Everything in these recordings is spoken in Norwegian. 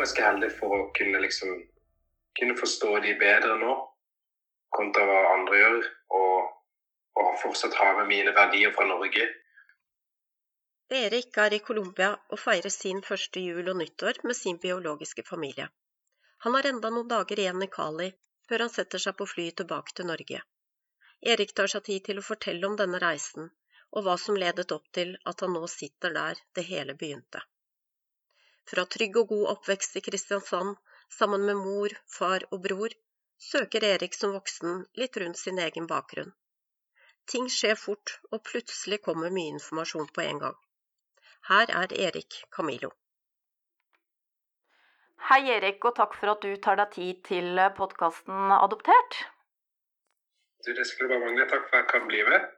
ganske heldig for å kunne liksom kunne forstå de bedre nå, kontra hva andre gjør, og, og fortsatt ha med mine verdier fra Norge. Erik er i Colombia og feirer sin første jul og nyttår med sin biologiske familie. Han har enda noen dager igjen i Cali før han setter seg på flyet tilbake til Norge. Erik tar seg tid til å fortelle om denne reisen, og hva som ledet opp til at han nå sitter der det hele begynte. Fra trygg og god oppvekst i Kristiansand, sammen med mor, far og bror, søker Erik som voksen litt rundt sin egen bakgrunn. Ting skjer fort, og plutselig kommer mye informasjon på en gang. Her er Erik Camilo. Hei Erik, og takk for at du tar deg tid til podkasten Adoptert. Du, det skulle bare mangle. Takk for at jeg kan bli med.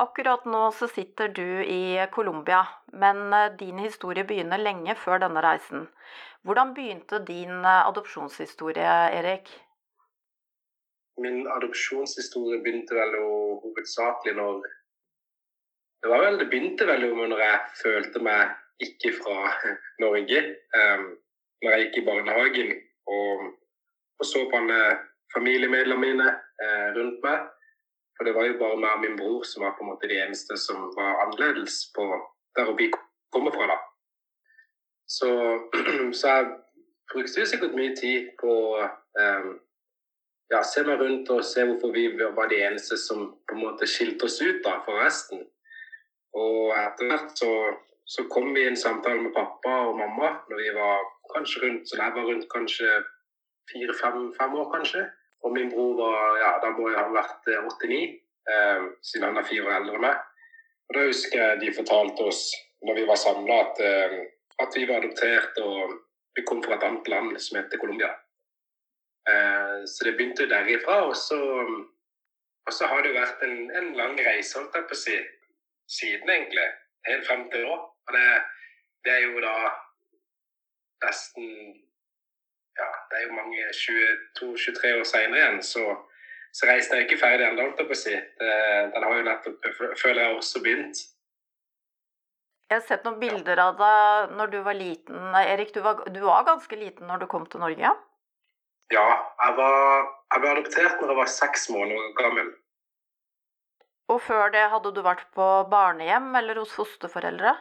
Akkurat nå så sitter du i Colombia, men eh, din historie begynner lenge før denne reisen. Hvordan begynte din eh, adopsjonshistorie, Erik? Min adopsjonshistorie begynte vel hovedsakelig når Det vel, det begynte vel når jeg følte meg ikke fra Norge. Um, når jeg gikk i barnehagen og, og så på familiemedlemmene mine eh, rundt meg. For det var jo bare meg og min bror som var på en måte de eneste som var annerledes på der vi kommer fra. da. Så, så jeg brukte sikkert mye tid på um, ja, se meg rundt og se hvorfor vi var de eneste som på en måte skilte oss ut da, for resten. Og etter hvert så, så kom vi i en samtale med pappa og mamma når vi var kanskje rundt så jeg var rundt kanskje fire-fem år, kanskje. Og min bror var ja, da må jeg ha vært 89, eh, siden han er fire år eldre enn meg. Og Da husker jeg de fortalte oss når vi var samla, at, eh, at, vi var adoptert og vi kom fra et annet land som heter Colombia. Eh, så det begynte derifra. Og så, og så har det vært en, en lang reise, holdt jeg på si, siden egentlig. Helt frem til nå. Og det, det er jo da nesten ja, det er jo mange 22-23 år seinere igjen, så, så reisen er ikke ferdig ennå, holdt jeg på å si. Den har jo nettopp, føler jeg, også begynt. Jeg har sett noen bilder av deg når du var liten. Erik, du var, du var ganske liten når du kom til Norge? Ja, jeg var, jeg ble adoptert når jeg var seks måneder gammel. Og før det hadde du vært på barnehjem eller hos fosterforeldre?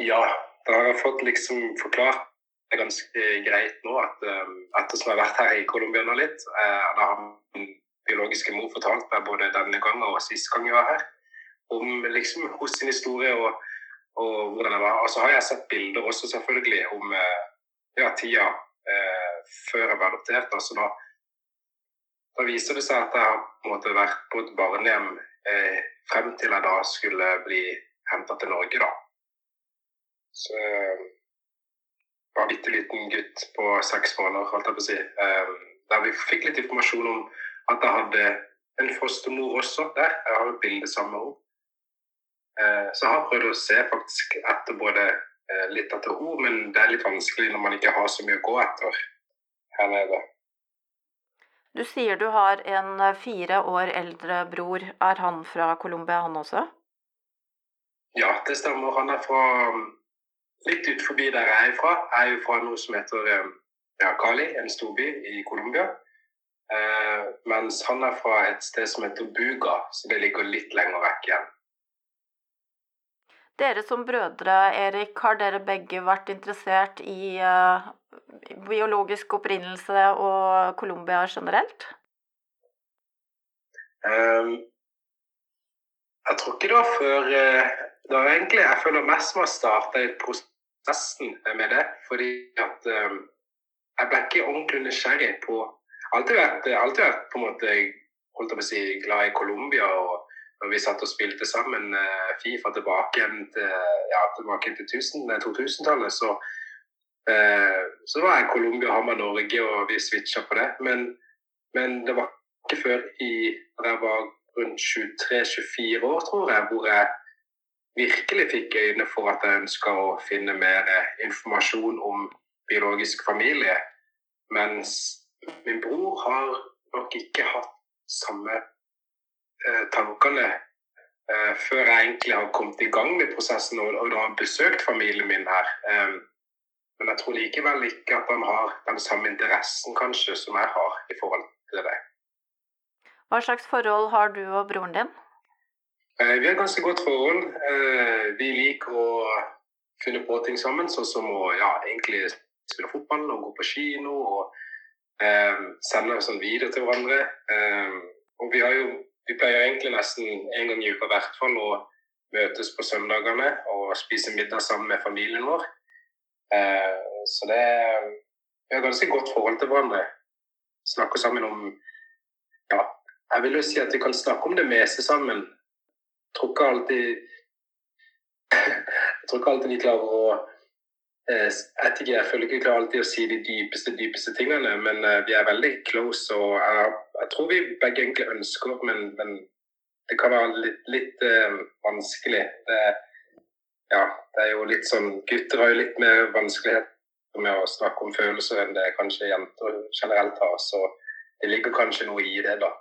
Ja, da har jeg fått liksom forklart det er ganske greit nå at um, ettersom jeg har vært her i Colombia litt, uh, da har biologiske mor fortalte meg både denne gangen og sist gang jeg var her, om liksom hos sin historie og, og hvordan det var. Og så har jeg sett bilder også selvfølgelig om uh, ja, tida eh, før jeg ble adoptert. Altså da, da viser det seg at jeg har på vært på et barnehjem eh, frem til jeg da skulle bli henta til Norge, da. Så var en bitte liten gutt på seks måneder, holdt jeg på å si. Eh, der vi fikk litt informasjon om at jeg hadde en fostermor også der. Jeg har et bilde med henne. Ehm, så jeg har prøvd å se faktisk etter både eh, litt etter henne, men det er litt vanskelig når man ikke har så mye å gå etter her nede. Du sier du har en eh, fire år eldre bror. Er han fra Colombia, han også? Ja, det stemmer. Han er fra litt ut forbi der jeg er fra. Jeg er jo fra noe som heter eh, ja, Cali, en storby i Colombia. Eh, mens han er fra et sted som heter Buga, så det ligger litt lenger vekk igjen. Dere som brødre, Erik, har dere begge vært interessert i eh, biologisk opprinnelse og Colombia generelt? Eh, jeg tror ikke det var før uh, det var egentlig, Jeg føler mest har starta i prosessen med det. Fordi at um, jeg ble ikke ordentlig nysgjerrig på Alltid vært, alltid vært på en måte holdt på å si, glad i Colombia. og når vi satt og spilte sammen uh, Fifa tilbake til, ja, tilbake til 2000-tallet, så, eh, så var jeg Colombia, Hamar, Norge, og vi switcha på det. Men, men, det var ikke før i, da jeg var rundt 23-24 år, tror jeg, hvor jeg virkelig fikk øyne for at jeg ønska å finne mer informasjon om biologisk familie. Mens min bror har nok ikke hatt samme eh, tankene eh, før jeg egentlig har kommet i gang med prosessen og, og da har besøkt familien min her. Eh, Men jeg tror likevel ikke at han har den samme interessen kanskje som jeg har i forhold til det. Hva slags forhold har du og broren din? Eh, vi har ganske godt forhold. Eh, vi liker å finne på ting sammen, sånn som å ja, egentlig spille fotball og gå på kino. og eh, oss sånn videre til hverandre. Eh, og vi, har jo, vi pleier egentlig nesten en gang i uka i hvert fall å møtes på søndagene og spise middag sammen med familien vår. Eh, så det Vi har ganske godt forhold til hverandre. Snakker sammen om Ja, jeg vil jo si at vi kan snakke om det meste sammen. Jeg tror ikke alltid Jeg tror ikke alltid vi klarer å jeg, ikke, jeg føler ikke vi klarer alltid å si de dypeste dypeste tingene, men uh, vi er veldig close. og jeg, jeg, tror vi begge egentlig ønsker, men, men det kan være litt, litt uh, vanskelig. Det, ja, det er jo litt sånn Gutter har jo litt mer vanskeligheter med å snakke om følelser enn det kanskje jenter generelt har. Så det ligger kanskje noe i det, da.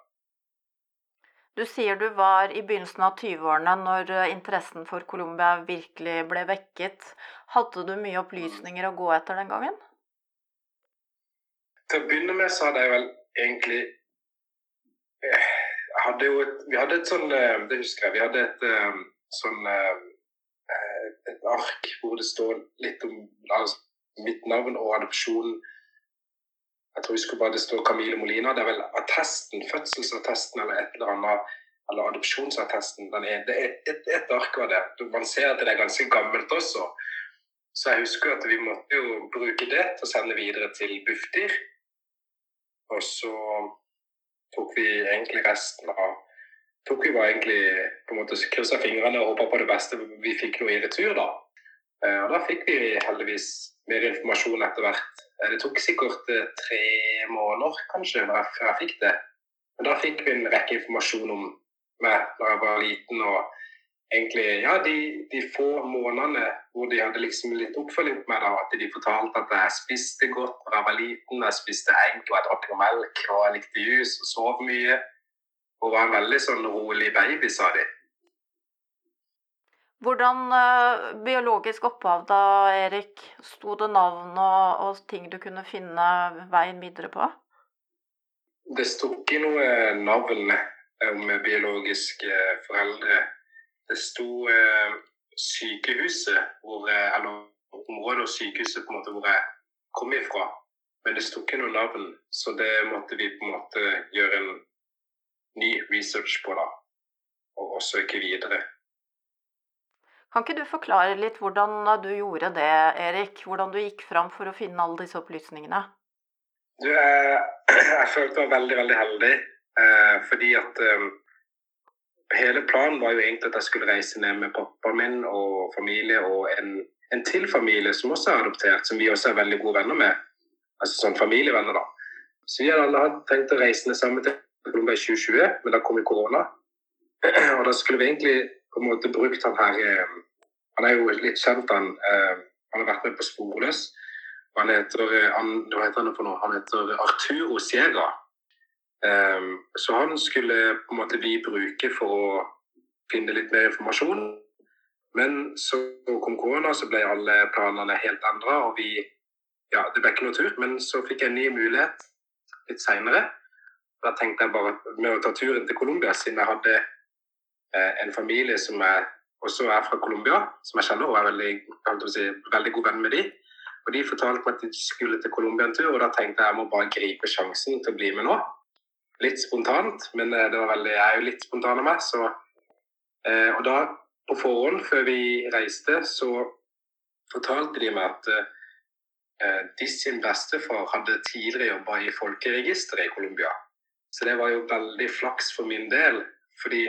Du sier du var i begynnelsen av 20-årene når eh, interessen for Colombia virkelig ble vekket. Hadde du mye opplysninger å gå etter den gangen? Til å begynne med så hadde jeg vel egentlig eh, hadde jo et, Vi hadde et sånn eh, Det husker jeg. Vi hadde et sånn et ark hvor det står litt om altså, mitt navn og adopsjon. Jeg tror jeg husker bare det står Camille Molina. Det er vel attesten, fødselsattesten eller et eller annet. Eller adopsjonsattesten. Er, det er et, et ark av det. Man ser at det er ganske gammelt også. Så jeg husker at vi måtte jo bruke det til å sende videre til Bufdir. Og så tok vi egentlig resten av tok vi bare egentlig på en måte kryssa fingrene og håpa på det beste. Vi fikk noe i retur, da. Eh, og da fikk vi heldigvis mer informasjon etter hvert. Eh, det tok sikkert eh, tre måneder kanskje før jeg fikk det. Men da fikk vi en rekke informasjon om meg da jeg var liten. og egentlig, ja, de, de, få månedene hvor de hadde liksom litt oppfølging på meg, da, at de fortalte at jeg spiste godt da jeg var liten. Jeg spiste egg og jeg drakk melk og jeg likte jus og sov mye. Hun var en veldig sånn rolig baby, sa de. Hvordan uh, biologisk opphav da, Erik? Sto det navn og, og, ting du kunne finne veien videre på? Det sto ikke noe navn om biologiske foreldre. Det sto uh, sykehuset, hvor, eller området og sykehuset på en måte hvor jeg kom ifra. Men det sto ikke noe navn, så det måtte vi på en måte gjøre en ny research på, da. Og også ikke videre. Kan ikke du forklare litt hvordan du gjorde det, Erik? Hvordan du gikk fram for å finne alle disse opplysningene? Du, jeg, jeg følte meg veldig, veldig heldig. Eh, fordi at eh, hele planen var jo egentlig at jeg skulle reise ned med pappaen min og familie og en, en til familie som også er adoptert, som vi også er veldig gode venner med. Altså sånn familievenner, da. Så vi hadde alle tenkt å reise ned sammen til Colombia i 2020, men da kom jo korona. Og da skulle vi egentlig på en måte brukt han her eh, Han er jo litt kjent, han. Eh, han har vært med på Sporløs. Han heter, eh, han, heter han for noe? Han heter Arturo Sierra. Så han skulle på en måte vi bruke for å finne litt mer informasjon. Men så kom korona, så ble alle planene helt endra, og vi Ja, det ble ikke noe tur, men så fikk jeg en ny mulighet litt seinere. Da tenkte jeg bare med å ta turen til Colombia, siden jeg hadde eh, en familie som er, også er fra Colombia, som jeg kjenner, og er veldig, si, veldig god venn med de. Og De fortalte meg at de skulle til Colombia en tur, og da tenkte jeg jeg må bare gripe sjansen til å bli med nå. Litt spontant, men eh, det var veldig, jeg er jo litt spontan av meg. Så, eh, og da, på forhånd, før vi reiste, så fortalte de meg at eh, de sin bestefar hadde tidligere jobba i folkeregisteret i Colombia. Så det var jo veldig flaks for min del, fordi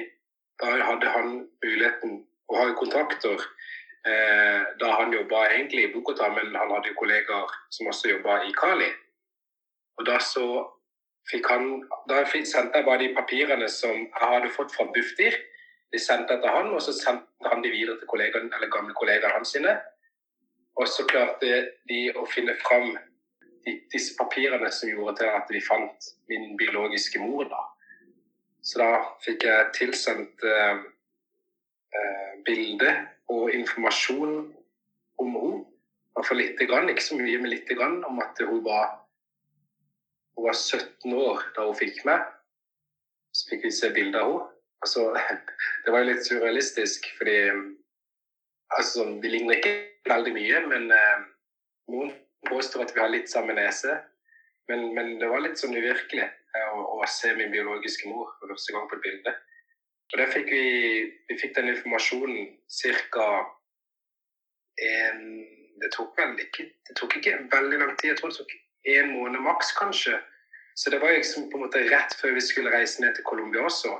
da hadde han muligheten å har kontakter eh, da han jobba egentlig i Bogotá, men han hadde jo kollegaer som også jobba i Cali. Og da så fikk han Da sendte jeg bare de papirene som jeg hadde fått fra Bufdir. De sendte til han, og så sendte han de videre til kollegaen, eller gamle kollegaene hans sine. Og så klarte de å finne fram disse papirene som gjorde til at vi fant min biologiske mor. da. Så da fikk jeg tilsendt eh, eh, bilde og informasjon om henne. Iallfall lite grann, ikke så mye, men lite grann, om at hun var, hun var 17 år da hun fikk meg. Så fikk vi se bilde av henne. Altså, det var jo litt surrealistisk, fordi altså, sånn, Vi ligner ikke veldig mye, men eh, noen påstår at vi har litt samme nese. Men, men det var litt sånn uvirkelig eh, å, å, se min biologiske mor for første gang på et bilde. Og der fikk vi, vi fikk den informasjonen ca. Det tok vel ikke Det tok ikke veldig lang tid. Jeg tror det tok en måned maks, kanskje. Så det var liksom på en måte rett før vi skulle reise ned til Colombia også.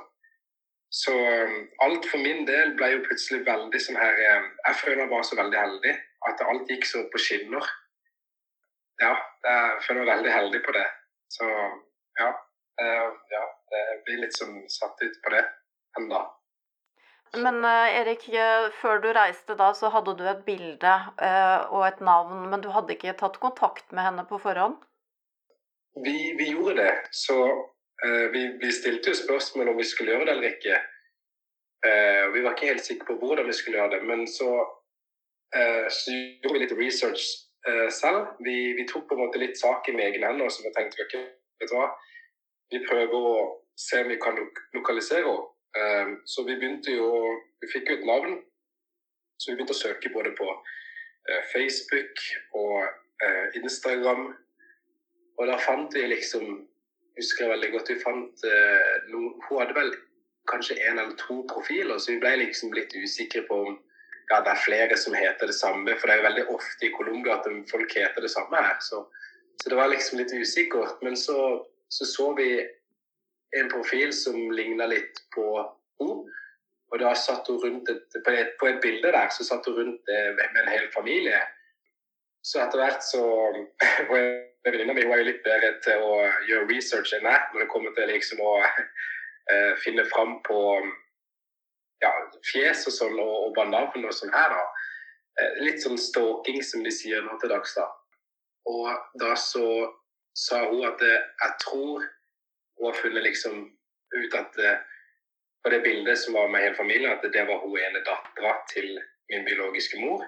Så um, alt for min del ble jo plutselig veldig sånn her um, Jeg føler meg bare så veldig heldig. At alt gikk så på skinner. Ja, jeg føler meg veldig heldig på det. Så ja. ja jeg blir litt sånn satt ut på det enda. Men uh, Erik, før du reiste da, så hadde du et bilde uh, og et navn, men du hadde ikke tatt kontakt med henne på forhånd? Vi, vi gjorde det. Så Eh, vi, vi, stilte jo spørsmål om vi skulle gjøre det eller ikke. Eh, vi var ikke helt sikre på hvordan vi skulle gjøre det. Men så, eh, så gjorde vi litt research selv. Vi, vi, tok på en måte litt sak i egne hender. Så vi tenkte okay, vet du hva, vi prøver å se om vi kan lokalisere henne. Så vi begynte jo Vi fikk jo et navn. Så vi begynte å søke både på Facebook og Instagram. Og da fant vi liksom husker jeg veldig godt vi fant eh, noen, Hun hadde vel kanskje en eller to profiler, så vi ble liksom litt usikre på om ja, det er flere som heter det samme. For det er jo veldig ofte i Colombia at folk heter det samme her. Så, så det var liksom litt usikkert. Men så så, så vi en profil som ligna litt på henne. Og da satt hun rundt et, på, et, på, et, bilde der så satt hun rundt det med, en hel familie. Så etter hvert så venninna mi er jo litt bedre til å gjøre research enn meg når det kommer til liksom å uh, finne fram på ja, fjes og sånn, og, og bare navn og sånn her, da. Uh, litt sånn stalking, som de sier nå til dags, da. Og da så sa hun at eh, jeg tror hun har funnet liksom ut at på det bildet som var med hele familien, at det var hun ene dattera til min biologiske mor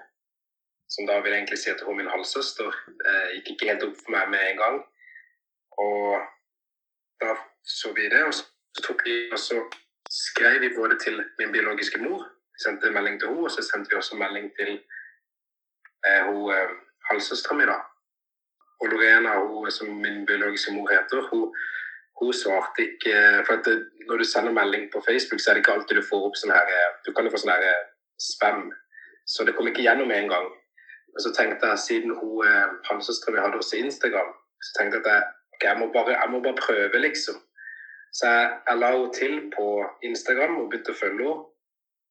som da vil egentlig si at hun er min halvsøster, eh, gikk ikke helt opp for meg med en gang. Og da så vi det, og så tok vi og så skrev vi både til min biologiske mor, vi sendte melding til henne, og så sendte vi også melding til eh, hun eh, halvsøstera mi, da. Og Lorena, hun som min biologiske mor heter, hun, hun svarte ikke For at det, når du sender melding på Facebook, så er det ikke alltid du får opp sånn her eh, Du kan jo få sånn her eh, spam. Så det kom ikke gjennom med en gang. Og så tenkte jeg, siden hun eh, halvsøstera mi hadde også Instagram, så tenkte jeg at okay, jeg, må bare, jeg må bare prøve, liksom. Så jeg, jeg la henne til på Instagram og begynte å følge henne.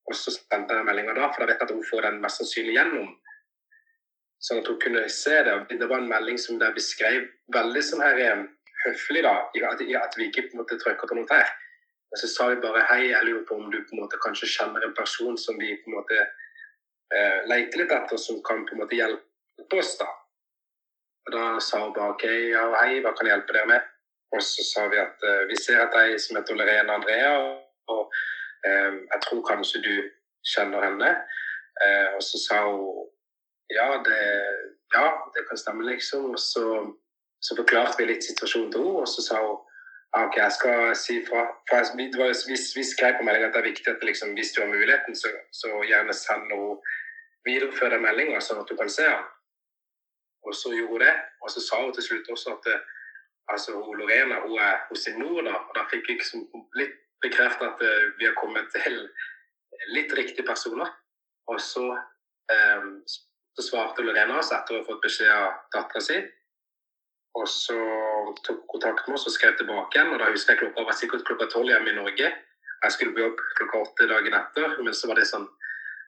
Og så sendte jeg meldinga da, for da vet jeg at hun får den mest sannsynlig gjennom. Sånn at hun kunne se det. Det var en melding som der beskrev veldig sånn her eh, høflig, da, at, at vi ikke på en måte trykker på noe der. Og så sa vi bare hei, jeg lurer på om du på en måte kanskje kjenner en person som vi på en måte eh, leter litt etter som kan på en måte hjelpe oss. da. Og Da sa hun bare OK, ja, hei, hva kan jeg hjelpe dere med? Og så sa vi at eh, vi ser at ei som heter Lorena Andrea, og eh, jeg tror kanskje du kjenner henne. Eh, og så sa hun ja det, ja, det kan stemme, liksom. Og så, så forklarte vi litt situasjonen til henne, og så sa hun OK, jeg skal si fra. For vi, vi, vi skrev på meldinga at det er viktig at liksom, hvis du har muligheten, så, så gjerne send henne videreføre meldinga sånn at du kan se den. Og så gjorde hun det. Og så sa hun til slutt også at altså, altså, Lorena hun er hos sin mor. da, og Da fikk jeg liksom litt bekreftet at uh, vi har kommet til litt riktige personer. Og så, um, så svarte Lorena oss etter å ha fått beskjed av dattera si. Og så tok kontakt med oss og skrev tilbake igjen. og Da husker jeg klokka var sikkert klokka tolv hjemme i Norge. Jeg skulle bli opp klokka åtte dagen etter, men så var det sånn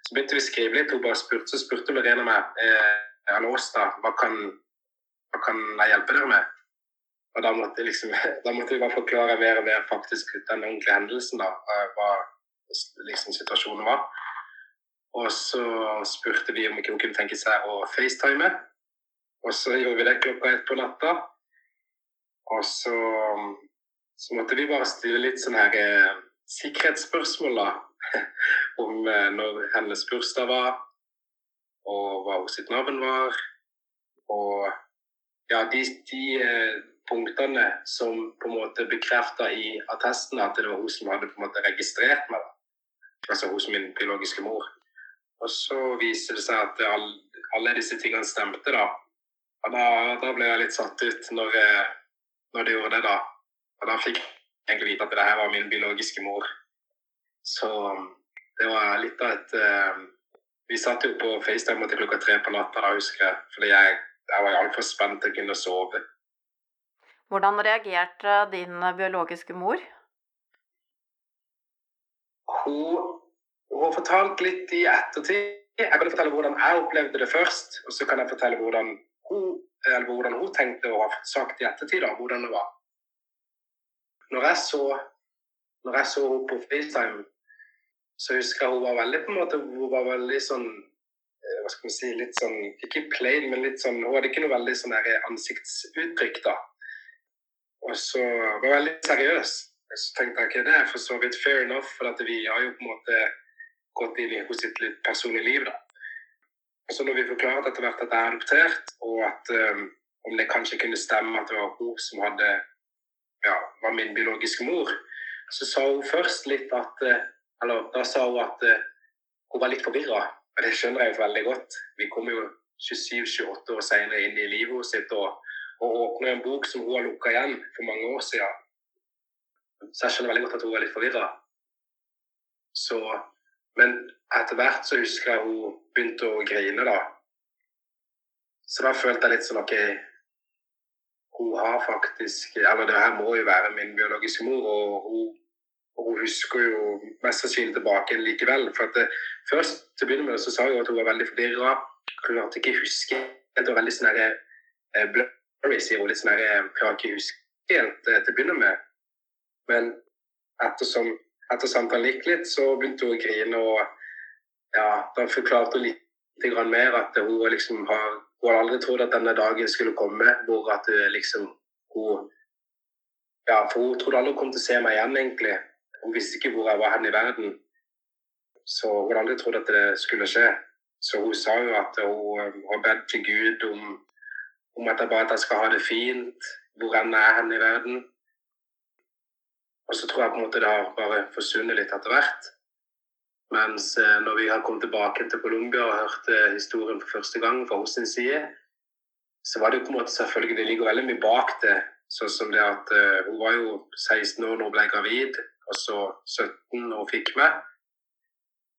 så begynte vi å skrive litt. Hun bare spurte, så spurte Lorena meg eh, Åsta, hva kan, hva kan jeg hjelpe dere med? Og da måtte, liksom, da måtte vi bare forklare mer og mer faktisk den ordentlige hendelsen, da, hva liksom, situasjonen var. Og så spurte vi om ikke hun kunne tenke seg å facetime. Og så gjorde vi det klokka ett på natta. Og så, så måtte vi bare stille litt sånn her eh, sikkerhetsspørsmål, da. om eh, når hennes bursdag var, og hva sitt navn var. Og ja, de, de eh, punktene som på en måte bekrefta i attesten at det var hun som hadde på en måte registrert meg, altså hos min biologiske mor. Og så viser det seg at alle, alle disse tingene stemte, da. Og da, da, ble jeg litt satt ut når, eh, når de gjorde det, da. Og da fikk jeg egentlig vite at det her var min biologiske mor. Så det var litt av et uh, Vi satt jo på FaceTime til klokka tre på natta, da, husker jeg. Fordi jeg, jeg var altfor spent til å kunne sove. Hvordan reagerte din biologiske mor? Hun, hun har fortalt litt i ettertid. Jeg kan fortelle hvordan jeg opplevde det først, og så kan jeg fortelle hvordan hun, eller hvordan hun tenkte og har sagt i ettertid da, hvordan det var. Når jeg så når jeg så henne på FaceTime, så husker jeg hun var veldig på en måte, hun var veldig sånn eh, hva skal man si, litt sånn, Ikke plain, men litt sånn, hun hadde ikke noe veldig sånn ansiktsuttrykk. da. Og så var veldig seriøs. Så tenkte jeg ikke det er for så vidt fair enough, for at vi har jo på en måte gått inn i hos sitt litt personlige liv. da. Så når vi forklarte etter hvert at jeg er adoptert, og at um, om det kanskje kunne stemme at det var hun som hadde, ja, var min biologiske mor, så sa hun først litt at uh, Eller da sa hun at uh, hun var litt forvirra. Og det skjønner jeg jo veldig godt. Vi kommer jo 27-28 år senere inn i livet sitt og, og åpner en bok som hun har lukka igjen for mange år siden. Så jeg skjønner veldig godt at hun var litt forvirra. Men etter hvert så husker jeg hun begynte å grine, da. Så da følte jeg litt sånn OK, hun har faktisk Eller det her må jo være min biologiske mor, og hun, og hun husker jo mest sannsynlig tilbake likevel. For at det, først til å begynne med så sa hun at hun var veldig forvirra. Klarte ikke huske Det var veldig sånn eh, blurry, sier hun. Litt sånn Klarer ikke huske helt eh, til å begynne med. Men ettersom etter samtalen gikk litt, så begynte hun å grine. Og ja, da forklarte hun litt mer at hun liksom har Hun hadde aldri trodd at denne dagen skulle komme hvor at liksom hun Ja, for hun trodde aldri hun kom til å se meg igjen, egentlig. Hun visste ikke hvor jeg var hen i verden. Så hun hadde aldri trodd at det skulle skje. Så hun sa jo at hun har bedt til Gud om, om at jeg bare at jeg skal ha det fint hvor enn jeg er hen i verden. Og så tror jeg på en måte det har bare forsvunnet litt etter hvert. Mens eh, når vi har kommet tilbake til Colombia og hørt eh, historien for første gang fra hos sin side, så var det jo på en måte selvfølgelig Det ligger veldig mye bak det. Sånn som det at uh, hun var jo 16 år når hun ble gravid, og så 17 når hun fikk meg.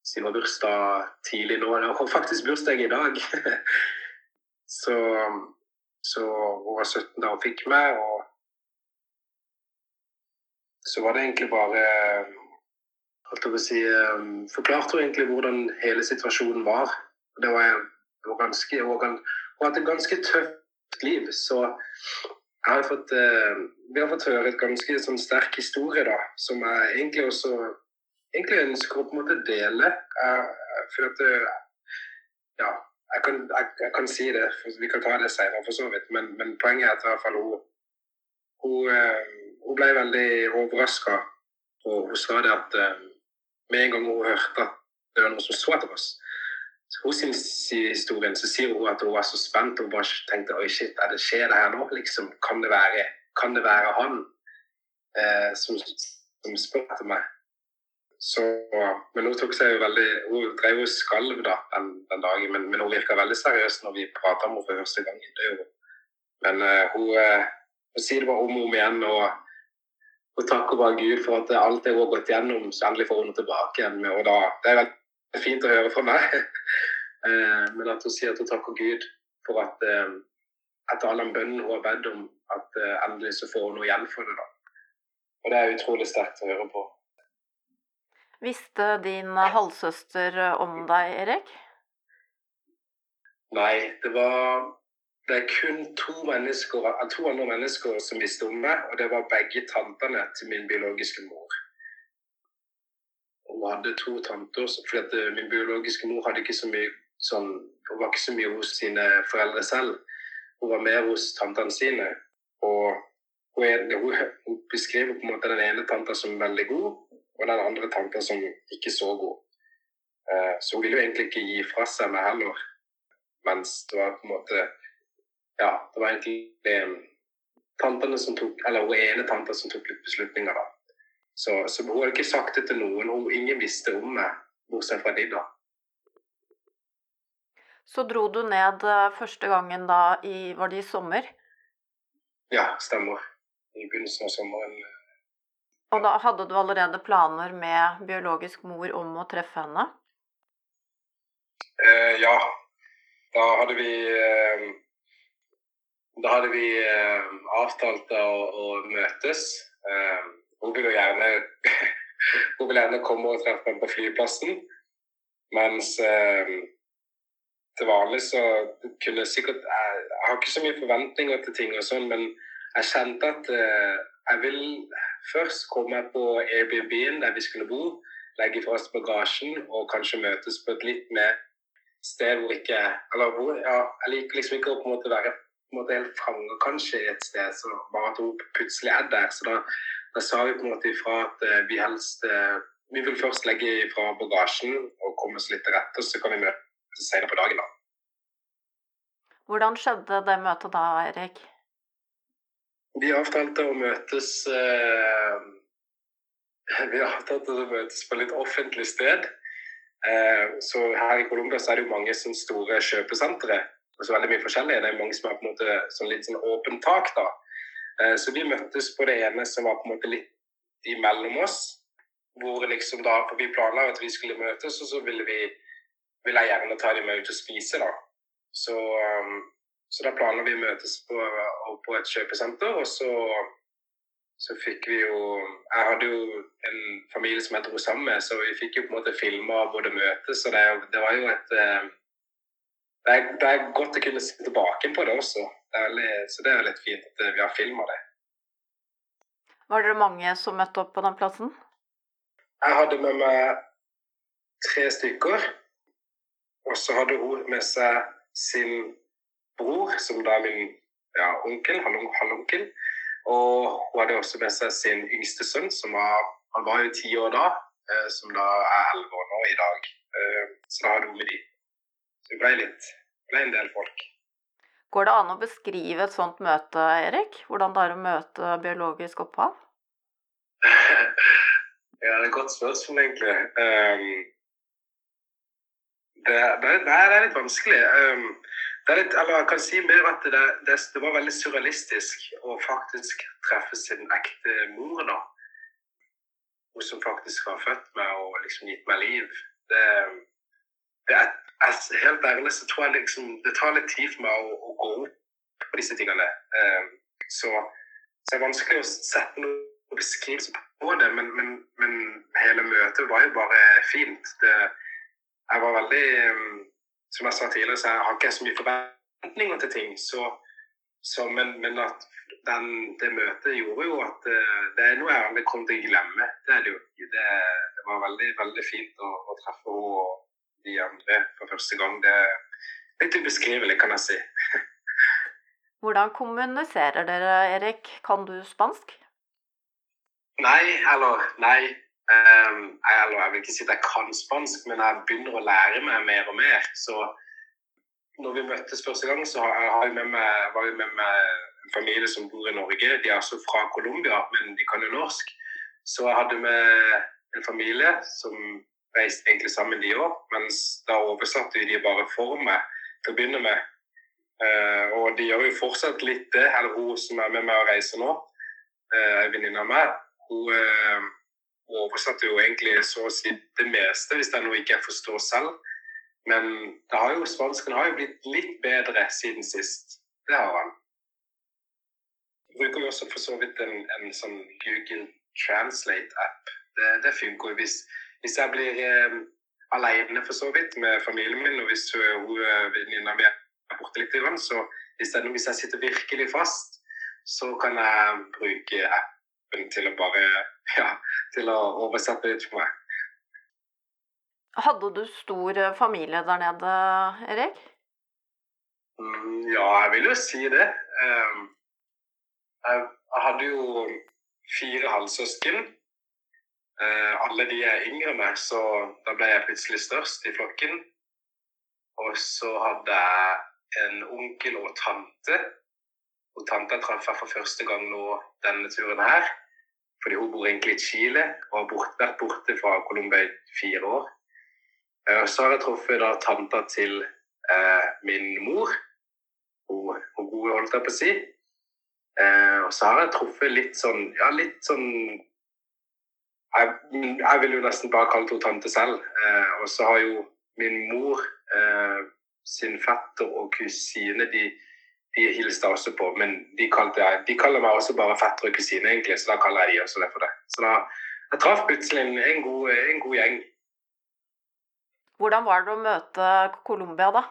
Siden hun var bursdag tidlig nå. Hun har faktisk bursdag i dag. så, så hun var 17 da hun fikk meg, og så var det egentlig bare si, eh, Forklarte hun egentlig hvordan hele situasjonen var. Det var, var ganske, Hun har hatt et ganske tøft liv, så jeg har fått, eh, vi har fått høre et ganske sånn sterk historie da, som jeg egentlig også egentlig ønsker å på en måte dele. for at ja, jeg kan, jeg, jeg kan, si det, vi kan ta det senere for så vidt, men, men poenget er at i hvert fall hun, hun eh, hun ble veldig overraska. Og hun sa det at med en gang hun hørte at det var noen som så etter oss Hos sin historien så sier hun at hun var så spent og bare tenkte oi shit, er det skjer det her nå? liksom, Kan det være, kan det være han eh, som, som spør etter meg? Så, men hun tok seg jo veldig, hun drev og skalv da, den, den, dagen, men, men hun virka veldig seriøs når vi prata om henne for første gang. Men uh, hun, hun sier det bare om og om igjen. og og takker bare Gud for at alt det hun har gått gjennom, så endelig får hun tilbake igjen. Med, og da, Det er veldig fint å høre fra meg. Eh, men at hun sier at hun takker Gud for at eh, etter all den bønnen hun har bedt om, at eh, endelig så får hun noe igjen for det. da. Og det er utrolig sterkt å høre på. Visste din halvsøster om deg, Erik? Nei, det var det er kun to, to, andre mennesker som visste om meg, og det var begge tantene til min biologiske mor. Hun hadde to tanter, for eh, min biologiske mor hadde ikke så mye sånn, hun var ikke så mye hos sine foreldre selv. Hun var mer hos tantene sine. Og hun, er, hun, beskriver på en måte den ene tanta som veldig god, og den andre tanta som ikke så god. Uh, så hun ville jo egentlig ikke gi fra seg meg heller. Mens det var på en måte Ja, det var egentlig eh, tantene som tok, eller hun ene tanta som tok litt beslutninger, da. Så, så hun hadde ikke sagt det til noen. Hun, ingen visste om meg, bortsett fra de, da. Så dro du ned eh, første gangen da i Var det i sommer? Ja, stemmer. I begynnelsen av sommeren. Og da hadde du allerede planer med biologisk mor om å treffe henne? Eh, ja. Da hadde vi eh, Da hadde vi eh, avtalt å, å møtes. Eh, hun ville gjerne Hun ville gjerne komme og treffe meg på flyplassen. Mens eh, til vanlig så kunne sikkert jeg, jeg har ikke så mye forventninger til ting og sånn, men jeg kjente at eh, jeg vil først komme på Airbnb-en der vi skulle bo, legge fra oss bagasjen og kanskje møtes på et litt mer sted hvor ikke Eller hvor ja, Jeg liker liksom ikke å på en måte være på en måte helt fanga kanskje i et sted, så bare at hun plutselig er der. Så da, da sa vi på en måte ifra at eh, vi helst eh, Vi vil først legge ifra bagasjen og komme oss litt til rette, så kan vi møtes senere på dagen. da. Hvordan skjedde det møtet da, Erik? Vi avtalte å møtes eh, Vi avtalte å møtes på litt offentlig sted. Eh, så her i Colombia så er det jo mange sånne store kjøpesentre. Og så veldig mye forskjellig. Det er mange som har på en måte sånn litt sånn åpent tak. da. Eh, så vi møttes på det ene som var på en måte litt imellom oss. Hvor liksom da, for Vi planla at vi skulle møtes, og så ville vi ville jeg gjerne ta dem med ut og spise. da. Så, um, så da planla vi å møtes på, på et kjøpesenter, og så, så fikk vi jo Jeg hadde jo en familie som jeg dro sammen med, så vi fikk jo på en måte filma både møtet, så det, det, var jo et eh, det er, det er, godt å kunne se tilbake på det også. Det veldig, så det er litt fint at vi har filma det. Var dere mange som møtte opp på den plassen? Jeg hadde med meg tre stykker. Og så hadde hun med seg sin bror, som da er min ja, onkel, halvonkel. Og hun hadde også med seg sin yngste sønn, som var, han var jo ti år da, eh, som da er elleve år nå i dag. Eh, så da hadde hun med de. Så det ble litt ble en del folk. Går det an å beskrive et sånt møte, Erik? Hvordan det er å møte biologisk opphav? ja, det er et godt spørsmål, egentlig. Um, det, det, det, er litt vanskelig. Um, det er litt, eller jeg kan si mer at det, det, det, var veldig surrealistisk å faktisk treffe sin ekte mor. da. Hun som faktisk har født meg og liksom gitt meg liv. Det, det er, er, Helt ærlig så tror jeg liksom det tar litt tid for meg å, å gå opp på disse tingene. Um, så, så det er vanskelig å sette noen beskrivelse på det, men, men, men, hele møtet var jo bare fint. Det, jeg var veldig um, Som jeg sa tidligere, så jeg har ikke så mye forventninger til ting. Så, så, men, men, at den, det møtet gjorde jo at uh, det er noe jeg aldri kom til å glemme. Det. Det, det var veldig, veldig fint å, å treffe henne og de andre for første gang. Det er litt ubeskrivelig, kan jeg si. Hvordan kommuniserer dere, Erik? Kan du spansk? Nei, eller nei. Um, jeg, jeg, vil ikke si at jeg kan spansk, men jeg begynner å lære meg mer og mer. Så når vi møttes første gang, så har jeg med meg, var jeg med meg en familie som bor i Norge. De er altså fra Colombia, men de kan jo norsk. Så jeg hadde med en familie som reiste egentlig sammen, de òg. Mens da oversatte de bare for meg til å begynne med. Uh, og de gjør jo fortsatt litt det, eller hun som er med meg og reiser nå, uh, ei venninne av meg. Hun uh, oversatte jo egentlig så å si det meste, hvis det er noe jeg ikke forstår selv. Men det har jo, spansken har jo blitt litt bedre siden sist. Det har han. Bruker vi også for så vidt en, en sånn Google Translate-app. Det, det, funker jo hvis, hvis jeg blir eh, alene for så vidt med familien min, og hvis hun eh, venninna mi er borte litt, så hvis, jeg, hvis jeg sitter virkelig fast, så kan jeg bruke appen til å bare ja, til å oversette litt for meg. Hadde du stor eh, familie der nede, Erik? Mm, ja, jeg vil jo si det. Jeg, jeg, hadde jo fire halvsøsken. Uh, alle de er yngre meg, så da ble jeg plutselig størst i flokken. Og så hadde jeg en onkel og tante. Og tanta traff jeg for første gang nå denne turen her. Fordi hun bor egentlig i Chile og har bort, vært borte fra Colombia i fire år. Og så har jeg truffet da tanta til eh, min mor. Hun, hun gode, holdt jeg på å si. Eh, og så har jeg truffet litt sånn Ja, litt sånn jeg, jeg vil jo nesten bare kalle henne tante selv. og så har jo min mor sin fetter og kusine de de hilste også på, men de, kalte, de, kaller meg også bare fetter og kusine, egentlig, så da kaller jeg de også det for det. Så da jeg traff plutselig en, en, god, en god gjeng. Hvordan var det å møte Colombia, da?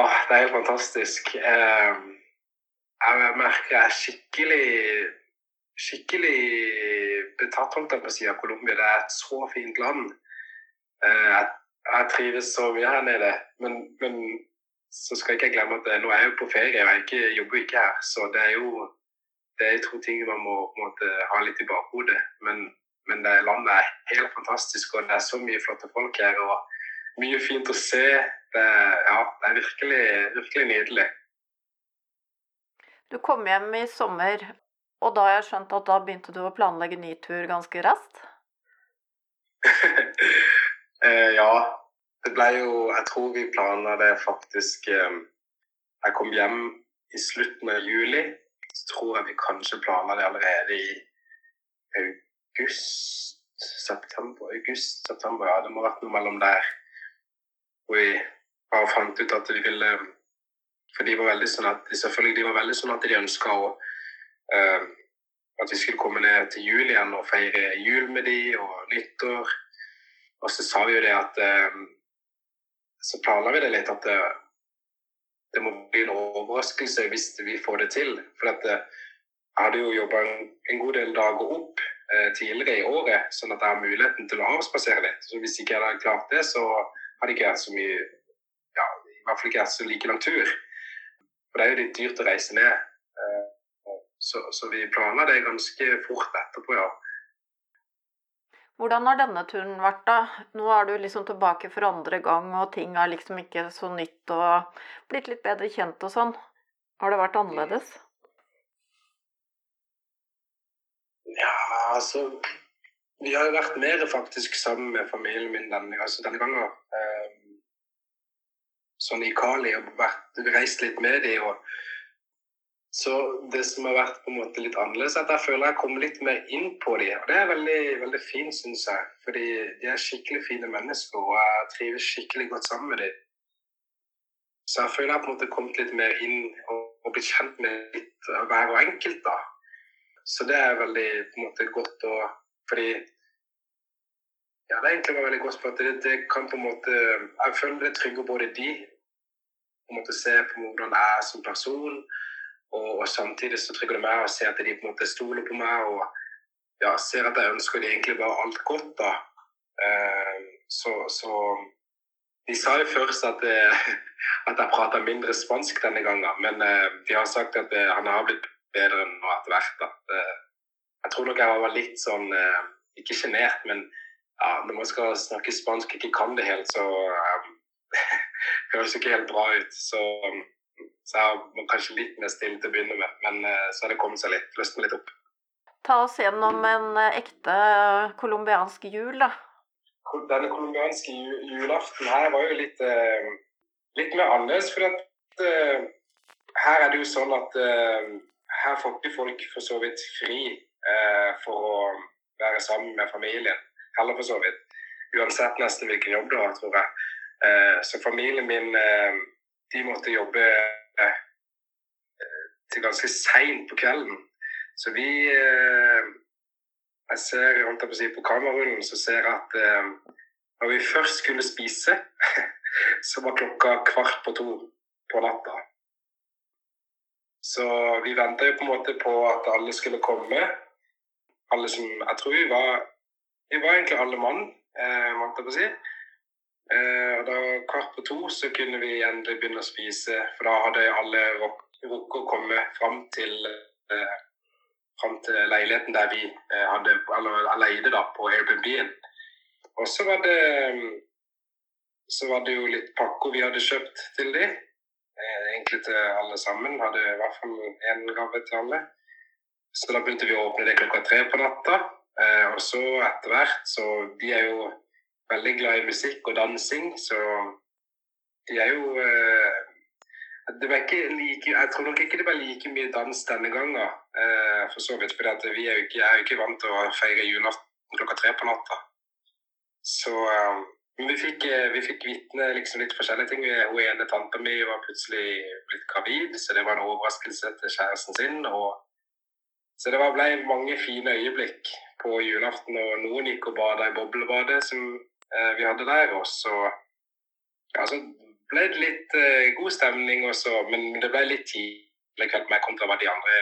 Åh, det er helt fantastisk. Eh, jeg merker jeg er skikkelig skikkelig betatt holdt jeg på å si av Colombia. Det er et så fint land. Eh, jeg, jeg trives så mye her nede. Men, men så skal ikke jeg glemme at nå er jeg jo på ferie, og jeg ikke, jobber ikke her. Så det er jo det er to ting man må måte, ha litt i bakhodet. Men, men det landet er helt fantastisk, og det er så mye flotte folk her. og Mye fint å se. Det, ja, det er virkelig, virkelig nydelig. Du kom hjem i sommer, og da har jeg skjønt at da begynte du å planlegge ny tur ganske raskt? eh, ja, det ble jo Jeg tror vi planla det faktisk eh, Jeg kom hjem i slutten av juli. Så tror jeg vi kanskje planla det allerede i august September, august, september, ja. Det må ha vært noe mellom der. Hvor vi bare fant ut at vi ville For de var veldig sånn at de selvfølgelig de var veldig sånn at de ønska å At vi skulle komme ned til jul igjen og feire jul med de og nyttår. Og så sa vi jo det at uh, så planla vi det litt at det, det, må bli en overraskelse hvis vi får det til. For at eh, jeg hadde jo jobba en, en, god del dager opp eh, tidligere i året, sånn at jeg har muligheten til å avspasere litt. Så hvis ikke jeg hadde klart det, så hadde ikke jeg så mye ja, i hvert fall ikke jeg så like lang tur. For det er jo litt dyrt å reise ned. Så, så vi planla det ganske fort etterpå, ja. Hvordan har denne turen vært, da? Nå er du liksom tilbake for andre gang, og ting er liksom ikke så nytt og blitt litt bedre kjent og sånn. Har det vært annerledes? Ja, altså Vi har jo vært mer faktisk sammen med familien min denne, altså denne gangen. Eh, sånn i Kali og vært, reist litt med dem. og så det som har vært på en måte litt annerledes, er at jeg føler jeg kommer litt mer inn på dem. Og det er veldig, veldig fint, syns jeg. Fordi de er skikkelig fine mennesker, og jeg trives skikkelig godt sammen med dem. Så jeg føler jeg på en måte kommet litt mer inn og, og blitt kjent med litt hver og enkelt, da. Så det er veldig på en måte godt å Fordi ja, det er egentlig veldig godt for at det, det, kan på en måte Jeg føler det trygger både de på en måte se på hvordan jeg er som person og, og, samtidig så trygger det meg å se at de på en måte stoler på meg og ja, ser at jeg ønsker de egentlig bare alt godt. da. Eh, så, så, de sa jo først at, eh, at jeg prata mindre spansk denne gangen, men eh, de har sagt at eh, han har blitt bedre nå etter hvert. da. Eh, jeg tror nok jeg var litt sånn eh, Ikke sjenert, men ja, når man skal snakke spansk og ikke kan det helt, så høres ikke helt bra ut. Så så jeg var kanskje litt mer stille til å begynne med, men eh, så har det kommet seg litt, løsnet litt opp. Ta oss gjennom en eh, ekte colombiansk jul, da. Denne colombianske julaften her var jo litt, eh, litt mer annerledes. For at her er det jo sånn at her får ikke folk for så vidt fri for å være sammen med familien. Heller for så vidt. Uansett nesten hvilken jobb du har, tror jeg. Så familien min de måtte jobbe eh, til ganske seint på kvelden. Så vi eh, Jeg ser jeg på på kamerarullen så ser jeg at eh, når vi først skulle spise, så var klokka kvart på to på natta. Så vi venta jo på en måte på at alle skulle komme. Alle som Jeg tror vi var Vi var egentlig alle mann, eh, måtte jeg på å si. Eh, og da Kvart på to så kunne vi endelig begynne å spise, for da hadde alle rukket å komme fram til, eh, fram til leiligheten der vi eh, hadde, leide da, på Airbnb-en. Og så var det så var det jo litt pakker vi hadde kjøpt til de. Eh, egentlig til alle sammen. Hadde i hvert fall én gave til alle. Så da begynte vi å åpne det klokka tre på natta. Eh, og så etter hvert så vi er jo veldig glad i musikk og dansing, så de er jo eh, det ikke like, Jeg tror nok ikke det var like mye dans denne gangen, eh, for så vidt. For vi er jo ikke, er jo ikke vant til å feire julaften klokka tre på natta. Så eh, vi fikk, eh, vi fikk vitne liksom litt forskjellige ting. Hun ene tanta mi var plutselig blitt gravid, så det var en overraskelse til kjæresten sin. Og, så det ble mange fine øyeblikk på julaften. Og noen gikk og bada i boblebadet som eh, vi hadde der. Og så ja, så ble det litt eh, god stemning også, men det ble litt tidlig kveld med kontra hva de andre,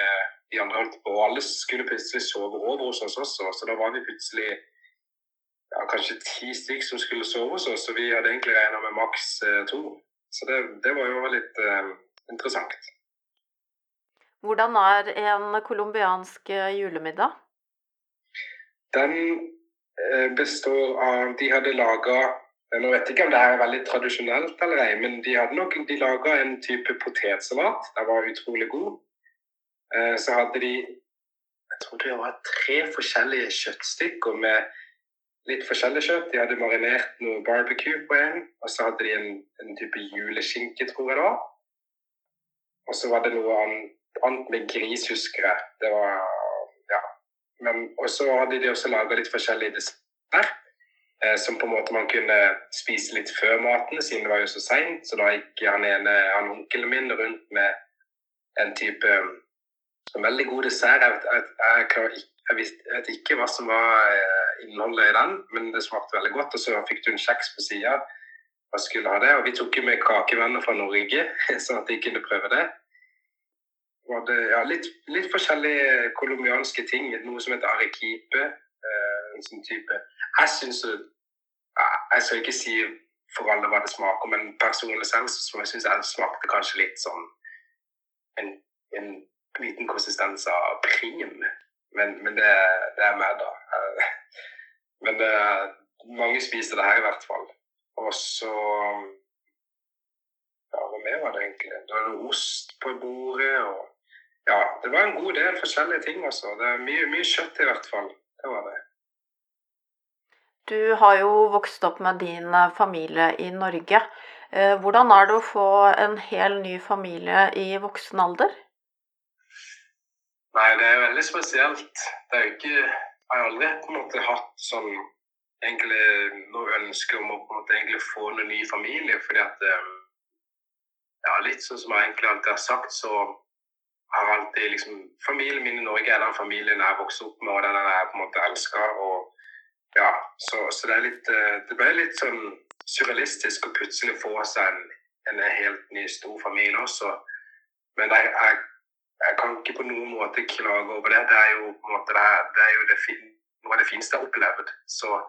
de andre holdt på. Alle skulle plutselig sove over hos oss også, så da var vi plutselig ja, kanskje ti stykker som skulle sove hos oss, så vi hadde egentlig regna med maks eh, to. Så det, det, var jo litt uh, interessant. Hvordan er en colombiansk julemiddag? Den består av De hadde laga nå vet jeg ikke om det er veldig tradisjonelt eller ei, men de hadde nok de laga en type potetsalat. Den var utrolig god. Eh, så hadde de jeg tror det var tre forskjellige kjøttstykker med litt forskjellig kjøtt. De hadde marinert noe barbecue på en, og så hadde de en, en type juleskinke, tror jeg da. Og så var det noe annet med gris, husker jeg. Det var og så hadde de også laga litt forskjellig dessert. Eh, som på en måte man kunne spise litt før maten, siden det var jo så seint. Så da gikk han ene, han onkelen min rundt med en type en veldig god dessert. Jeg, jeg, jeg, jeg, visste, jeg vet ikke hva som var eh, innholdet i den, men det smakte veldig godt. Og så fikk du en kjeks på sida og skulle ha det. Og vi tok jo med kakevenner fra Norge, sånn at de kunne prøve det. Det ja, litt, litt forskjellige colombianske ting. Noe som heter arequipe. Eh, sånn type jeg syns Jeg skal ikke si for alle hva det smaker, men personlig selv så jeg syns jeg smakte kanskje litt sånn en, en liten konsistens av prim. Men, men det, det, er meg, da. Men det, mange spiser det her i hvert fall. Og så Ja, hva mer var det egentlig? Det var det ost på bordet. og Ja, det var en god del forskjellige ting, altså. Det er mye, mye kjøtt i hvert fall. Det var det. Du har jo vokst opp med din eh, familie i Norge. Eh, hvordan er det å få en hel ny familie i voksen alder? Nei, det er veldig spesielt. Det er jo ikke Jeg har aldri på en måte hatt sånn egentlig noe ønske om å på en måte egentlig få en ny familie. fordi at eh, ja, Litt sånn som jeg egentlig alltid har sagt, så har alltid liksom Familien min i Norge er den familien jeg vokste opp med, og den jeg på en måte elsker. og ja, så, så, det litt eh, Det ble litt sånn surrealistisk å plutselig få seg en, en helt ny, stor familie også. Men jeg, jeg, jeg, kan ikke på noen måte klage over det. Det er jo, måte, det det er jo det fin, noe av det fineste jeg har opplevd. Så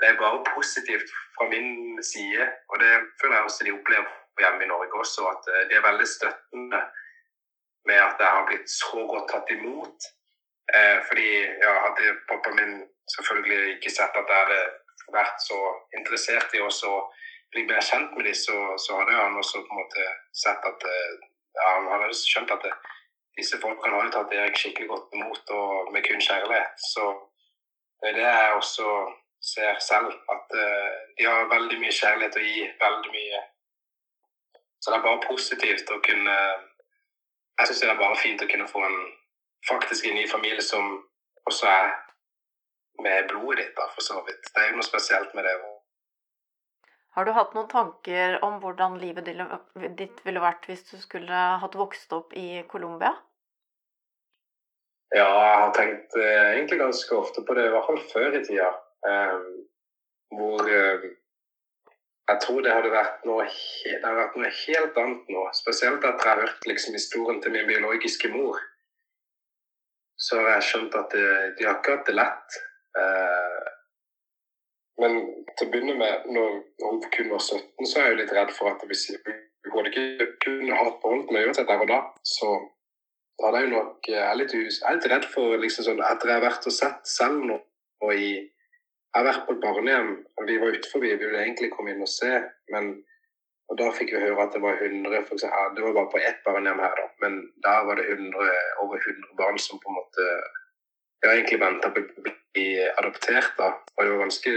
det er bare positivt fra min side. Og det føler jeg også de opplever hjemme i Norge også, at eh, de er veldig støttende med at jeg har blitt så godt tatt imot. Eh, fordi ja, hadde pappa min selvfølgelig ikke sett at jeg hadde vært så interessert i å bli mer kjent med dem, så, så, hadde han også på en måte sett at eh, ja, Han hadde skjønt at det, disse folkene har jo tatt Erik skikkelig godt imot og med kun kjærlighet. Så det er det jeg også ser selv, at uh, de har veldig mye kjærlighet å gi. Veldig mye. Så det er bare positivt å kunne Jeg syns det er bare fint å kunne få en faktisk en ny familie som også er med blodet ditt, da, for så vidt. Det er jo noe spesielt med det. Har du hatt noen tanker om hvordan livet ditt ville vært hvis du skulle hatt vokst opp i Colombia? Ja, jeg har tenkt eh, egentlig ganske ofte på det, i hvert fall før i tida. Eh, hvor eh, jeg tror det hadde vært noe, det hadde vært noe helt annet nå. Spesielt etter jeg har hørt liksom, historien til min biologiske mor. Så har jeg skjønt at de, de har ikke hatt det lett. Eh, men til å begynne med, når hun kun var 17, så er jeg jo litt redd for at hvis hun ikke kunne ha beholdt meg uansett der og da, så hadde jeg jo nok Jeg er litt, jeg er litt redd for liksom sånn Etter jeg har vært og sett selv nå og i Jeg har vært på et barnehjem, og vi var utenfor, vi ville egentlig komme inn og se. men og Da fikk vi høre at det var 100 som hadde, Det var bare på ett barnehjem her, da. Men der var det 100, over 100 barn som på en måte jeg egentlig venta på å bli adoptert. da. Og det var ganske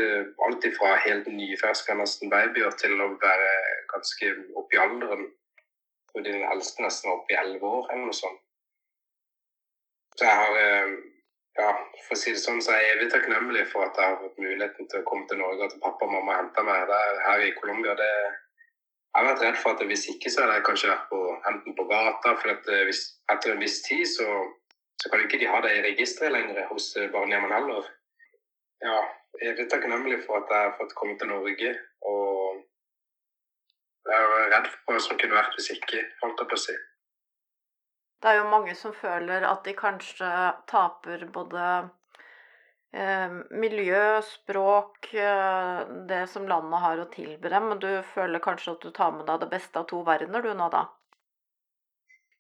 alt ifra helt nyferske nesten babyer til å være ganske oppi alderen. Og den eldste nesten var oppi elleve år eller noe sånt. Så jeg har eh, ja, for å si det sånn, så er jeg evig takknemlig for at jeg har fått muligheten til å komme til Norge og at pappa og mamma henta meg der, her i Colombia. Jeg har vært redd for at hvis ikke så hadde jeg kanskje vært på, enten på gata, for eh, hvis, etter en viss tid så så kan ikke de ha det i registeret lenger hos eh, barnehjemmene heller. Ja, jeg er takknemlig for at jeg har fått komme til Norge. Og jeg er redd for hva som kunne vært hvis ikke, holdt jeg på å si. Det er jo mange som føler at de kanskje taper både eh, miljø, språk, eh, det som landet har å tilby dem. Men du føler kanskje at du tar med deg det beste av to verdener du nå, da?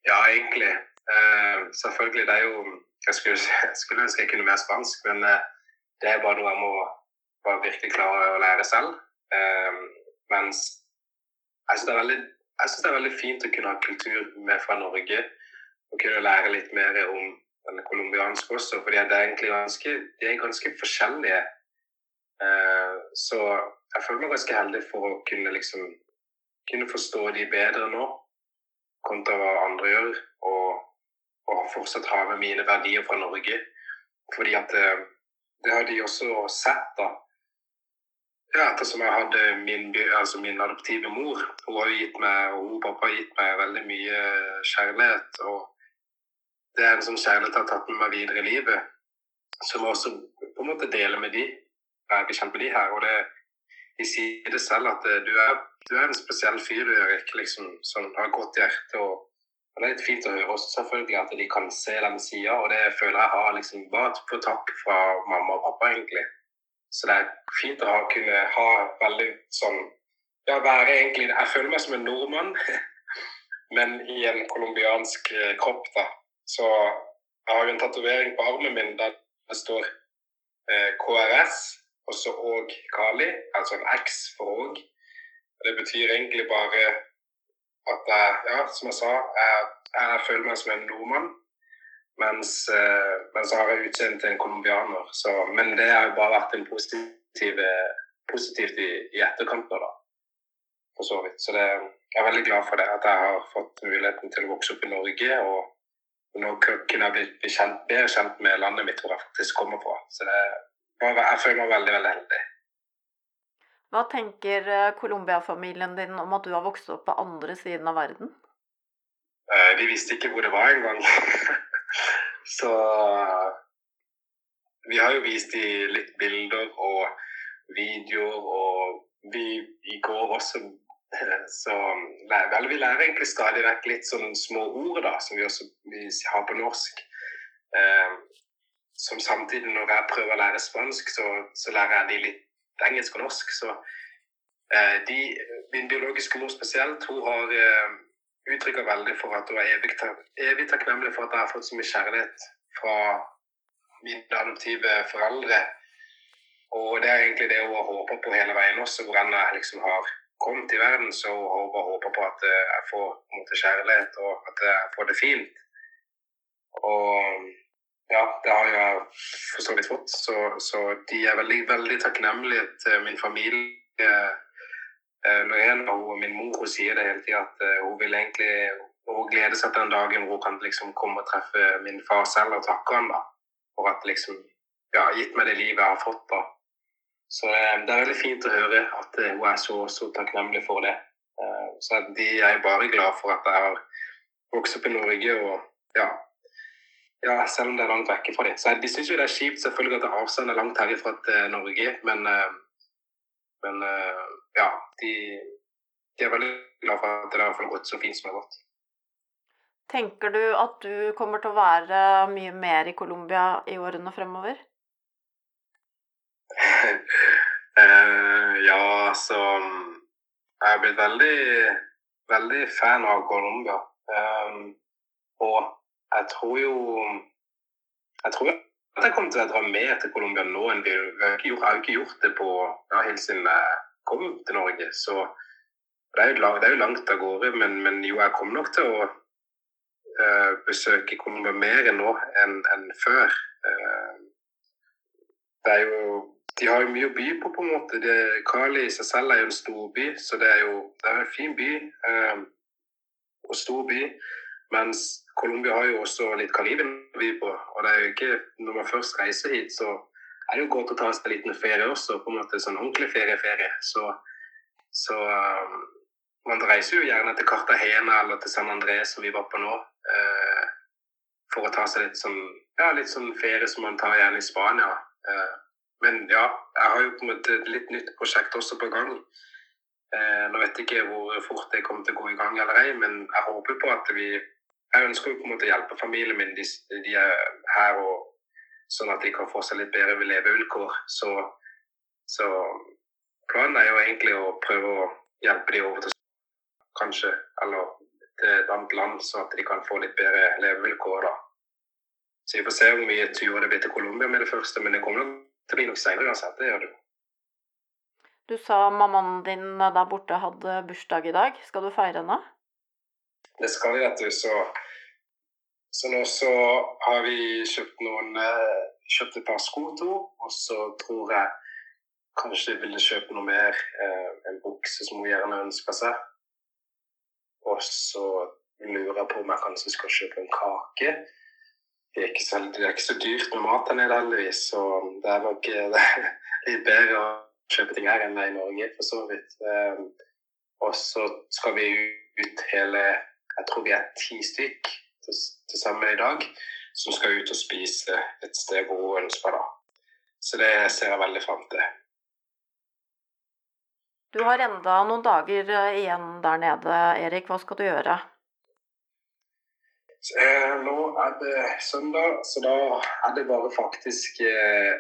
Ja, egentlig. Eh, selvfølgelig, det er jo Jeg skulle, skulle, ønske jeg kunne mer spansk, men uh, det er bare noe jeg må virkelig klare å lære selv. Uh, mens jeg syns det, det, er veldig fint å kunne ha kultur med fra Norge. Og kunne lære litt mer om den colombianske også, fordi det er egentlig ganske, de er ganske forskjellige. så jeg føler meg ganske heldig for å kunne liksom kunne forstå de bedre nå kontra hva andre gjør. Og og fortsatt ha med mine verdier fra Norge. Fordi at eh, det har de også sett, da. Ja, ettersom jeg hadde min, altså min adoptive mor. Hun har gitt meg, og hun pappa har gitt meg veldig mye kjærlighet. Og det er en sånn kjærlighet jeg har tatt med meg videre i livet. Som jeg også på en måte deler med de. Jeg blir med de her. og det de sier det selv at eh, du er, du er en spesiell fyr, du Erik, liksom som har godt hjerte og det er litt fint å høre også selvfølgelig at de kan se den sida, og det føler jeg har liksom bare på takk fra mamma og pappa, egentlig. Så det er fint å ha, kunne ha veldig sånn Ja, være egentlig Jeg føler meg som en nordmann, men i en colombiansk eh, kropp, da. Så jeg har jo en tatovering på armen min der det står eh, KRS, og så Åg Kali, altså en X for Åg. Det betyr egentlig bare at jeg, ja, som jeg sa, jeg, jeg føler meg som en nordmann. Mens, eh, mens jeg har utseendet til en colombianer. Men det har jo bare vært en positiv, positivt i, i etterkant da. For så vidt. Så det, jeg er veldig glad for det, at jeg har fått muligheten til å vokse opp i Norge. Og nå kunne jeg bli, bli kjent, bedre kjent med landet mitt hvor jeg faktisk kommer fra. Så det, jeg føler meg veldig, veldig heldig. Hva tenker eh, Colombia-familien din om at du har vokst opp på andre siden av verden? Eh, de visste ikke hvor det var engang. Så vi har jo vist dem litt bilder og videoer, og vi i går også så vel, vi lærer egentlig stadig vekk litt sånne små ord da, som vi også vi har på norsk. Eh, som samtidig, når jeg prøver å lære spansk, så, så lærer jeg de litt engelsk og norsk. Så eh, de, min biologiske mor spesielt, hun har eh, uttrykker veldig for at hun er evig, evig takknemlig for at jeg har fått så mye kjærlighet fra mine adoptive foreldre. Og det er egentlig det hun har håpa på hele veien også, hvor enn jeg liksom har kommet til verden, så håper bare håpa på at eh, jeg får måte, kjærlighet, og at jeg får det fint. Og ja, det har jeg for så vidt fått. Så, så de er veldig, veldig takknemlige til min familie. Lorena av hun, min mor hun sier det hele tida, at eh, hun vil egentlig hun gleder seg til den dagen hvor hun kan liksom komme og treffe min far selv og takke han da, for at liksom ja, gitt meg det livet jeg har fått. da. Så eh, det er veldig fint å høre at hun er så, så takknemlig for det. Så de er bare glad for at jeg har vokst opp i Norge og ja, ja, selv om det er langt vekke fra dem. Så De syns jo det er kjipt selvfølgelig at avstanden er langt herifra til Norge, men, eh, men eh, ja, de, de, er veldig glad for at det har gått så fint som det har gått. Tenker du at du kommer til å være mye mer i Colombia i årene fremover? Uh, ja, så Jeg er blitt veldig, veldig fan av Colombia. Um, og jeg tror jo Jeg tror at jeg kommer til å dra mer til Colombia nå enn vi har ikke gjort, jeg har ikke gjort det på ja, helt siden jeg kom til Norge. Så det er jo, lang- det er jo langt av gårde, men, men jo, jeg kommer nok til å uh, besøke Colombia mer nå enn enn før. Uh, det er jo De har jo mye å by på, på en måte. Det, Kali i seg selv er jo en storby, så det er jo det er en fin by. eh, og stor by. Mens Colombia har jo også litt Karibia å by på. Og det er jo ikke Når man først reiser hit, så er det jo godt å ta seg en liten ferie også. På en måte sånn ordentlig ferie-ferie. Så, så eh, man reiser jo gjerne til Cartagena eller til San Andrés, som vi var på nå. eh, for å ta seg litt sånn, ja, litt sånn ferie som man tar gjerne i Spania. Men ja, jeg har jo på en måte et litt nytt prosjekt også på gang. Eh, nå vet jeg ikke hvor fort det kommer til å gå i gang eller ei, men jeg håper på at vi Jeg ønsker jo på en måte å hjelpe familien min. De, de er her og sånn at de kan få seg litt bedre levevilkår. Så, så planen er jo egentlig å prøve å hjelpe de over til kanskje, eller til et annet land, så at de kan få litt bedre levevilkår. da. Så vi får se hvor mye turer det blir til Colombia med det første, men det kommer nok til blir nok seinere uansett. Det gjør det jo. Du sa mammaen din der borte hadde bursdag i dag. Skal du feire henne? Det skal vi, vet du. Så, så nå så har vi kjøpt noen eh, Kjøpt et par sko to, og så tror jeg kanskje jeg ville kjøpe noe mer. Eh, en bukse som hun gjerne ønsker seg. Og så lurer jeg på om jeg kanskje skal kjøpe en kake. Det er så, det er ikke så dyrt med mat her nede, heldigvis, så det er nok eh, det er litt bedre å kjøpe ting her enn det i Norge, for så vidt. Eh, og så skal vi ut hele Jeg tror vi er ti stykk til, til sammen i dag som skal ut og spise et sted hvor hun ønsker, da. Så det ser jeg veldig fram til. Du har enda noen dager eh, igjen der nede, Erik. Hva skal du gjøre? Eh, nå er det søndag, så da er det bare faktisk eh,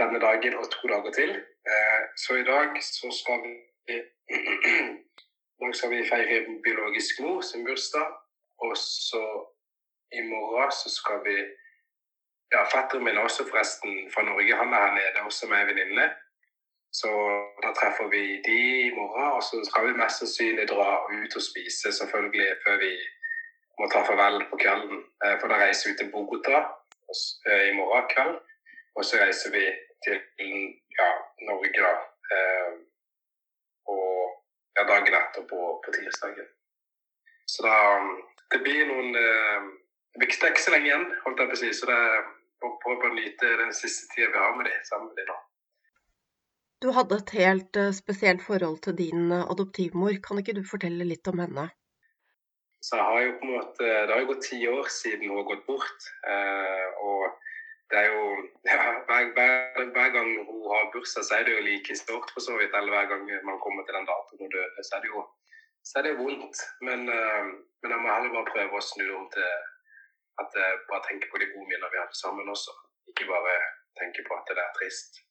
denne dagen og to dager til. Eh, så i dag så skal vi dag skal vi feire biologisk mor sin bursdag. Og så i morgen så skal vi Ja, fetteren min er også forresten fra Norge. Han er her nede også med ei venninne. Så da treffer vi de i morgen, og så skal vi mest sannsynlig dra ut og spise, selvfølgelig, før vi må ta farvel på kvelden. Eh, For da reiser vi til Bogotá eh, i morgen kveld. Og så reiser vi til ja, Norge da. eh, Og ja, dagen etter på, tirsdagen. Så da Det blir noen eh, Det blir ikke så lenge igjen, holdt jeg på å si. Så det er å nyte den siste tida vi har med dem sammen med dem nå. Du hadde et helt eh, spesielt forhold til din eh, adoptivmor. Kan ikke du fortelle litt om henne? Så jeg har jo på en måte, Det har jo gått ti år siden hun har gått bort. Eh, og det er jo ja, hver, hver, hver gang hun har bursdag, så er det jo like stort for så vidt. Eller hver gang man kommer til den datoen hun døde, så er det jo så er det vondt. Men, eh, men jeg må heller bare prøve å snu om til at jeg bare tenker på de gode minnene vi hadde sammen også. Ikke bare tenke på at det er trist.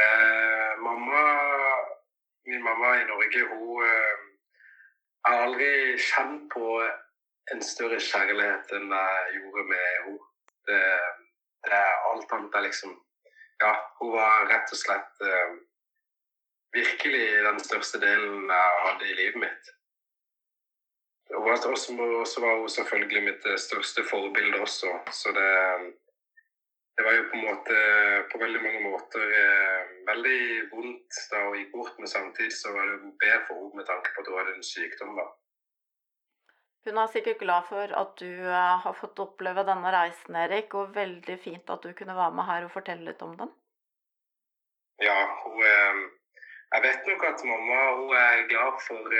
Eh, mamma, min mamma i Norge, hun eh, jeg har aldri kjent på en større kjærlighet enn jeg gjorde med henne. Det, det er alt annet er liksom Ja, hun var rett og slett eh, virkelig den største delen jeg hadde i livet mitt. Og så var hun selvfølgelig mitt eh, største forbilde også, så det det var jo på måte på veldig mange måter eh, veldig vondt da hun gikk bort, men samtidig så var det bedre for henne med tanke på at hun hadde en sykdom. da. Hun er sikkert glad for at du eh, har fått oppleve denne reisen, Erik, og veldig fint at du kunne være med her og fortelle litt om den. Ja, hun eh, Jeg vet nok at mamma hun er glad for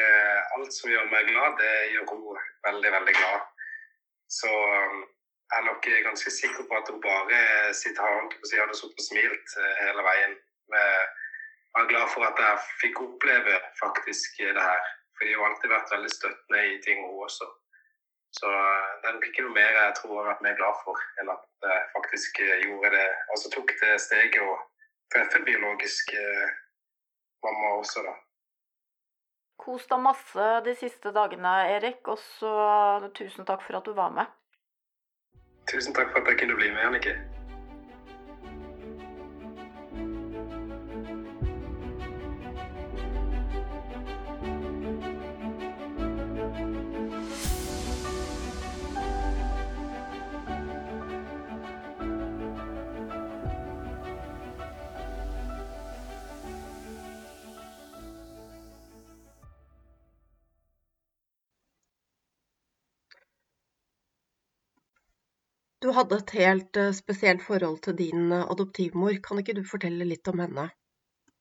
alt som gjør meg glad. Det gjør hun veldig, veldig glad. Så er nok ganske sikker på at hun bare og på si, hadde sittet og smilt eh, hele veien. Jeg er glad for at jeg fikk oppleve faktisk det her. For de har alltid vært veldig støttende i ting, hun også. Så eh, det er nok ikke noe mer jeg tror jeg har vært mer glad for enn at jeg faktisk eh, gjorde det. Altså tok det steget og treffe biologisk eh, mamma også, da. Kos deg masse de siste dagene, Erik, og så tusen takk for at du var med. Tusen takk for at jeg kunne bli med, Annike. Du hadde et helt eh, spesielt forhold til din eh, adoptivmor. Kan ikke du fortelle litt om henne?